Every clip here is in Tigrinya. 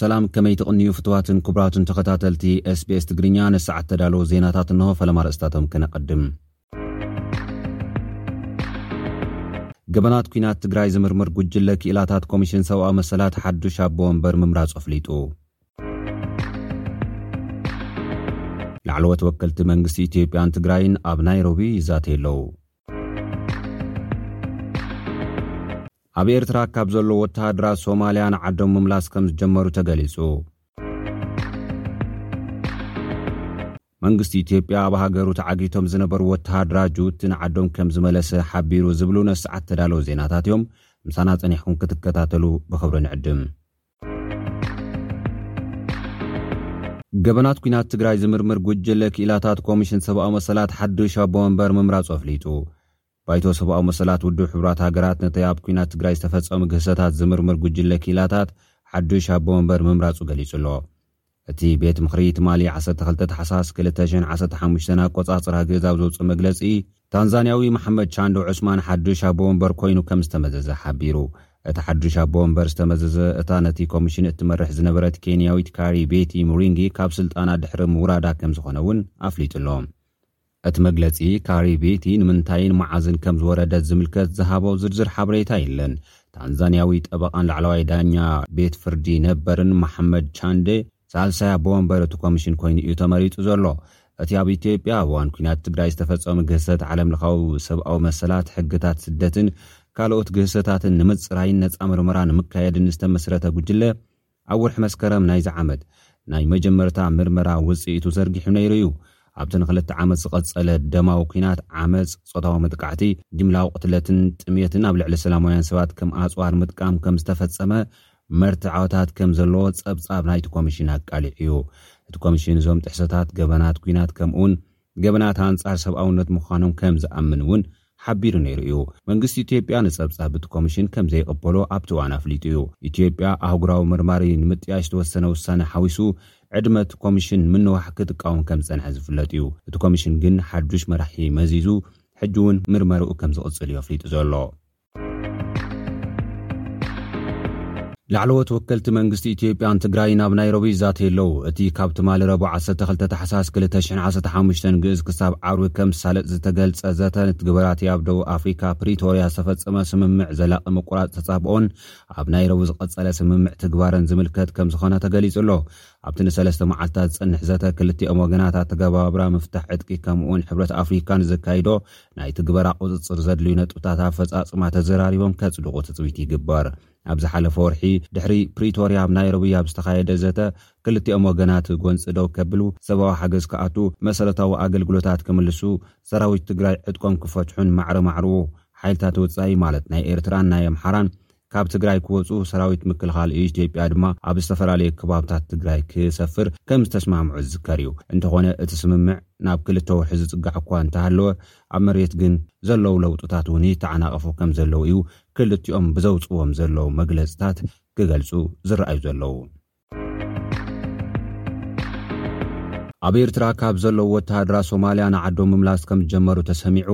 ሰላም ከመይ ትቕንዩ ፍትዋትን ክቡራትን ተኸታተልቲ ስbs ትግርኛ ንሰዓት ተዳለዎ ዜናታት እንሆ ፈለማ ርእስታቶም ክነቐድም ገበናት ኲናት ትግራይ ዝምርምር ጉጅለ ክኢላታት ኮሚሽን ሰብኣዊ መሰላት ሓዱሽ ኣቦ ወንበር ምምራጹ ኣፍሊጡ ላዕለዎት ወከልቲ መንግስቲ ኢትዮጵያን ትግራይን ኣብ ናይሮቢ ይዛተዩ ኣለዉ ኣብ ኤርትራ ካብ ዘሎ ወተሃደራት ሶማልያ ንዓዶም ምምላስ ከም ዝጀመሩ ተገሊጹ መንግስቲ ኢትዮጵያ ኣብ ሃገሩ ተዓጊቶም ዝነበሩ ወተሃደራት ጅቡቲ ንዓዶም ከም ዝመለሰ ሓቢሩ ዝብሉ ነዚ ሰዓት ዝተዳለዉ ዜናታት እዮም። ምሳና ጸኒሕኩም ክትከታተሉ ብኽብሪ ንዕድም። ገበናት ኲናት ትግራይ ዝምርምር ጉጅለ ክኢላታት ኮሚሽን ሰብኣዊ መሰላት ሓዱሽ ኣቦ መንበር ምምራጹ ኣፍሊጡ። ባይቶ ሰብኣዊ መሰላት ውድብ ሕቡራት ሃገራት ነቲ ኣብ ኲናት ትግራይ ዝተፈጸሙ ግህሰታት ዝምርምር ጉጅለ ክኢላታት ሓዱሽ ኣቦ መንበር ምምራጹ ገሊጹ ኣሎ። እቲ ቤት ምኽሪ ትማሊ ዓሰርተ ክልተ ታሕሳስ ክልተ ሽሕን ዓሰርተ ሓሙሽተን ኣቆጻጽራ ግእዝ ኣብ ዘውጽኦ መግለጺ፣ ታንዛንያዊ መሓመድ ቻንዶ ዑስማን ሓዱሽ ኣቦ መንበር ኮይኑ ከም ዝተመዘዘ ሓቢሩ። እቲ ሓዱሽ ኣቦ መንበር ዝተመዘዘ፣ እታ ነቲ ኮሚሽን እትመርሕ ዝነበረት ኬንያዊት ካሪ ቤቲ ሙሪንጊ ካብ ስልጣና ድሕሪ ምውራዳ ከም ዝኾነ'ውን ኣፍሊጡ ኣሎ። እቲ መግለጺ ካሪ ቤቲ ንምንታይን መዓዝን ከም ዝወረደት ዝምልከት ዝሃቦ ዝርዝር ሓበሬታ የለን። ታንዛንያዊ ጠበቓን ላዕለዋይ ዳኛ ቤት ፍርዲ ነበርን መሓመድ ቻንደ፣ ሳልሳይ ኣቦ ወንበር እቲ ኮሚሽን ኮይኑ'ዩ ተመሪጹ ዘሎ። እቲ ኣብ ኢትዮጵያ ኣብ እዋን ኲናት ትግራይ ዝተፈጸሙ ግህሰት ዓለምለኻዊ ሰብኣዊ መሰላት፣ ሕግታት ስደትን ካልኦት ግህሰታትን ንምጽራይን ነጻ ምርመራ ንምካየድን ዝተመስረተ ጉጅለ፣ ኣብ ወርሒ መስከረም ናይዚ ዓመት፣ ናይ መጀመርታ ምርመራ ውጽኢቱ ዘርጊሑ ነይሩ እዩ። ኣብቲ ንኽልተ ዓመት ዝቐጸለ ደማዊ ኲናት፣ ዓመጽ፣ ጾታዊ መጥቃዕቲ፣ ጅምላዊ ቅትለትን ጥምየትን ኣብ ልዕሊ ሰላማውያን ሰባት ከም ኣጽዋር ምጥቃም ከም ዝተፈጸመ መርትዖታት ከም ዘለዎ ጸብጻብ ናይቲ ኮሚሽን ኣቃሊዑ እዩ። እቲ ኮሚሽን እዞም ጥሕሰታት ገበናት ኲናት ከምኡ'ውን ገበናት ኣንጻር ሰብኣውነት ምዃኖም ከም ዝኣምን እውን ሓቢሩ ነይሩ እዩ። መንግስቲ ኢትዮጵያ ንጸብጻብ እቲ ኮሚሽን ከም ዘይቕበሎ ኣብቲ እዋን ኣፍሊጡ እዩ። ኢትዮጵያ፣ ኣህጉራዊ መርማሪ ንምጥያሽ ዝተወሰነ ውሳነ ሓዊሱ ዕድመ እቲ ኮሚሽን ንምንዋሕ ክትቃወም ከም ዝጸንሐ ዝፍለጥ እዩ። እቲ ኮሚሽን ግን ሓዱሽ መራሒ መዚዙ ሕጂ እውን ምርመርኡ ከም ዝቕጽል እዩ ኣፍሊጡ ዘሎ። ላዕለዎት ወከልቲ መንግስቲ ኢትዮጵያን ትግራይን ኣብ ናይሮቢ ይዛተዩ ኣለዉ እቲ ካብ ትማሊ ረቡዕ 12 ታሕሳስ 215 ግእዝ ክሳብ ዓርቢ ከም ዝሳለጥ ዝተገልጸ ዘተ ንትግበራት ኣብ ደቡብ ኣፍሪካ ፕሪቶርያ ዝተፈጸመ ስምምዕ ዘላቒ ምቁራፅ ተጻብኦን ኣብ ናይሮቢ ዝቐጸለ ስምምዕ ትግባረን ዝምልከት ከም ዝኾነ ተገሊጹ ኣሎ ኣብቲ ንሰለስተ መዓልትታት ዝጸንሕ ዘተ ክልቲኦም ወገናት ኣተገባብራ ምፍታሕ ዕጥቂ ከምኡውን ሕብረት ኣፍሪካ ንዘካይዶ ናይ ትግበራ ቁፅፅር ዘድልዩ ነጥብታት ኣፈፃፅማ ተዘራሪቦም ከፅድቑ ትፅቢት ይግበር። ኣብ ዝሓለፈ ወርሒ ድሕሪ ፕሪቶርያ ኣብ ናይሮቢ ኣብ ዝተኻየደ ዘተ ክልቲኦም ወገናት ጎንፂ ደው ከብሉ፣ ሰብኣዊ ሓገዝ ክኣትው፣ መሰረታዊ ኣገልግሎታት ክምልሱ፣ ሰራዊት ትግራይ ዕጥቆም ክፈትሑን ማዕረ ማዕርኡ ሓይልታት ወፃኢ ማለት ናይ ኤርትራን ናይ ኣምሓራን ካብ ትግራይ ክወፁ ሰራዊት ምክልኻል ኢትዮጵያ ድማ ኣብ ዝተፈላለዩ ከባብታት ትግራይ ክሰፍር ከምዝተስማምዑ ዝዝከር እዩ። እንተኾነ እቲ ስምምዕ ናብ ክልተ ወርሒ ዝፅጋዕ እኳ እንተሃለወ ኣብ መሬት ግን ዘለዉ ለውጥታት እውን ይተዓናቐፉ ከምዘለዉ እዩ ክልቲኦም ብዘውፅዎም ዘለዉ መግለፅታት ክገልፁ ዝረኣዩ ዘለዉ። ኣብ ኤርትራ ካብ ዘለዉ ወተሃደራት ሶማልያ ንዓዶም ምምላስ ከም ዝጀመሩ ተሰሚዑ።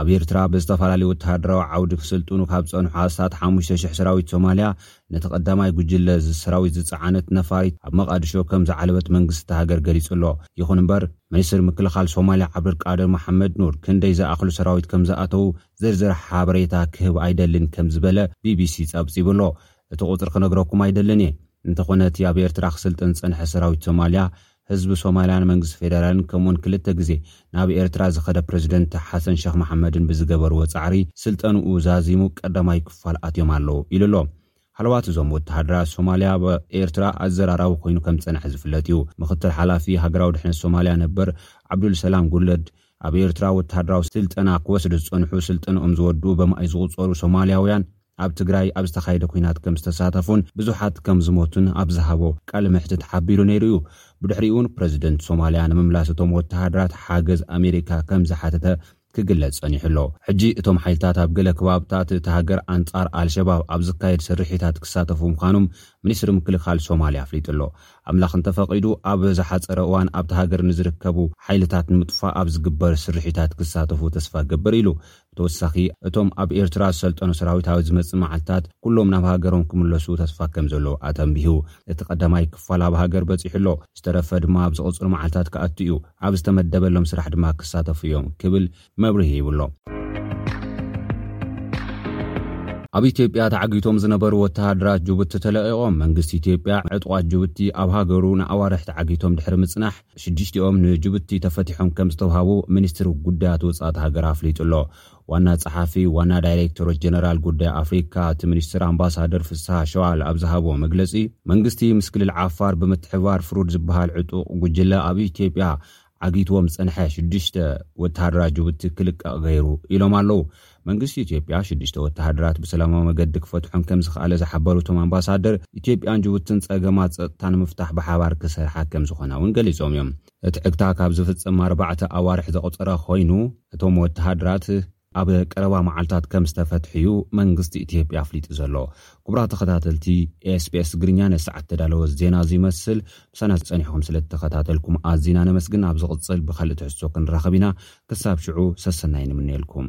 ኣብ ኤርትራ ብዝተፈላለዩ ወተሃደራዊ ዓውዲ ክስልጥኑ ካብ ዝጸንሑ ኣስታት ሓሙሽተ ሽሕ ሰራዊት ሶማልያ ነቲ ቀዳማይ ጉጅለ ሰራዊት ዝጸዓነት ነፋሪት ኣብ መቓድሾ ከም ዝዓለበት መንግስቲ እታ ሃገር ገሊጹ ኣሎ። ይኹን እምበር ሚኒስትሪ ምክልኻል ሶማልያ ዓብደልቃድር መሓመድ ኑር ክንደይ ዝኣኽሉ ሰራዊት ከም ዝኣተዉ ዝርዝር ሓበሬታ ክህብ ኣይደልን ከም ዝበለ ቢቢሲ ጸብጺቡ ኣሎ። እቲ ቁጽሪ ክነግረኩም ኣይደልን እየ እንተኾነ እቲ ኣብ ኤርትራ ክስልጥን ዝጸንሐ ሰራዊት ሶማልያ ህዝቢ ሶማልያን መንግስቲ ፌደራልን ከምኡውን ክልተ ግዜ ናብ ኤርትራ ዝኸደ ፕረዚደንት ሓሰን ሸኽ መሓመድን ብዝገበርዎ ጻዕሪ ስልጠንኡ ዛዚሙ ቀዳማይ ክፋል ኣትዮም ኣለዉ ኢሉ ኣሎ። ሃለዋት እዞም ወተሃደራት ሶማልያ ኣብ ኤርትራ ኣዘራራቢ ኮይኑ ከምዝጸንሐ ዝፍለጥ እዩ። ምኽትል ሓላፊ ሃገራዊ ድሕነት ሶማልያ ነበር ዓብዱልሰላም ጉለድ ኣብ ኤርትራ ወተሃደራዊ ስልጠና ክወስዱ ዝጸንሑ ስልጠንኦም ዝወድኡ በማኢት ዝቑጸሩ ሶማልያውያን ኣብ ትግራይ ኣብ ዝተኻየደ ኲናት ከም ዝተሳተፉን ብዙሓት ከም ዝሞቱን ኣብ ዝሃቦ ቃለ መሕትት ሓቢሩ ነይሩ እዩ። ብድሕሪኡ'ውን ፕረዚደንት ሶማልያ ንምምላስ እቶም ወተሃደራት ሓገዝ ኣሜሪካ ከም ዝሓተተ ክግለጽ ጸኒሑ ኣሎ። ሕጂ እቶም ሓይልታት ኣብ ገለ ከባብታት እታ ሃገር ኣንጻር ኣልሸባብ ኣብ ዝካየድ ስርሒታት ክሳተፉ ምዃኖም ሚኒስትሪ ምክልኻል ሶማልያ ኣፍሊጡ ኣሎ። ኣምላኽ እንተፈቒዱ ኣብ ዝሓጸረ እዋን ኣብታ ሃገር ንዝርከቡ ሓይልታት ንምጥፋእ ኣብ ዝግበር ስርሒታት ክሳተፉ ተስፋ እገብር ኢሉ። ብተወሳኺ እቶም ኣብ ኤርትራ ዝሰልጠኑ ሰራዊት ኣብ ዝመጽእ መዓልታት ኩሎም ናብ ሃገሮም ክምለሱ ተስፋ ከምዘሎ ኣተንቢሁ። እቲ ቀዳማይ ክፋል ኣብ ሃገር በጺሑ ኣሎ፣ ዝተረፈ ድማ ኣብ ዝቕጽሉ መዓልታት ክኣቱ እዩ፣ ኣብ ዝተመደበሎም ስራሕ ድማ ክሳተፉ እዮም ክብል መብርሂ ሂቡ ኣሎ። ኣብ ኢትዮጵያ ተዓጊቶም ዝነበሩ ወተሃደራት ጁቡቲ ተለቒቖም። መንግስቲ ኢትዮጵያ ዕጡቓት ጁቡቲ ኣብ ሃገሩ ንኣዋርሕ ተዓጊቶም ድሕሪ ምጽናሕ፣ ሽዱሽቲኦም ንጁቡቲ ተፈቲሖም ከም ዝተውሃቡ ሚኒስትሪ ጉዳያት ወጻእታ ሃገር ኣፍሊጡ ኣሎ። ዋና ጸሓፊ ዋና ዳይሬክቶሬት ጀነራል ጉዳይ ኣፍሪካ እቲ ሚኒስትር ኣምባሳደር ፍስሃ ሸዋል ኣብ ዝሃብዎ መግለጺ፣ መንግስቲ ምስ ክልል ዓፋር ብምትሕብባር ፍሩድ ዝበሃል ዕጡቕ ጉጅለ ኣብ ኢትዮጵያ ዓጊትዎም ዝጸንሐ ሽዱሽተ ወተሃደራት ጅቡቲ ክልቀቕ ገይሩ ኢሎም ኣለዉ። መንግስቲ ኢትዮጵያ ሽዱሽተ ወተሃደራት ብሰላማዊ መገዲ ክፈትሖም ከምዝኸኣለ ዝሓበሩ እቶም ኣምባሳደር፣ ኢትዮጵያን ጅቡትን ጸገማት ጸጥታ ንምፍታሕ ብሓባር ክሰርሓ ከምዝኾና እውን ገሊጾም እዮም። እቲ ዕግታ ካብ ዝፍጸም ኣርባዕተ ኣዋርሕ ዘቑጸረ ኮይኑ፣ እቶም ወተሃደራት ኣብ ቀረባ መዓልታት ከም ዝተፈትሕ'ዩ መንግስቲ ኢትዮጵያ ኣፍሊጡ ዘሎ። ኩቡራት ተኸታተልቲ SBS ትግርኛ ነዚ ሰዓት ዝተዳለወ ዜና እዚ ይመስል። ምሳና ጸኒሕኩም ስለ እተኸታተልኩም ኣዚና ነመስግን። ኣብ ዝቕጽል ብካልእ ትሕዝቶ ክንራኸብ ኢና። ክሳብ ሽዑ ሰሰናዩ ንምነየልኩም።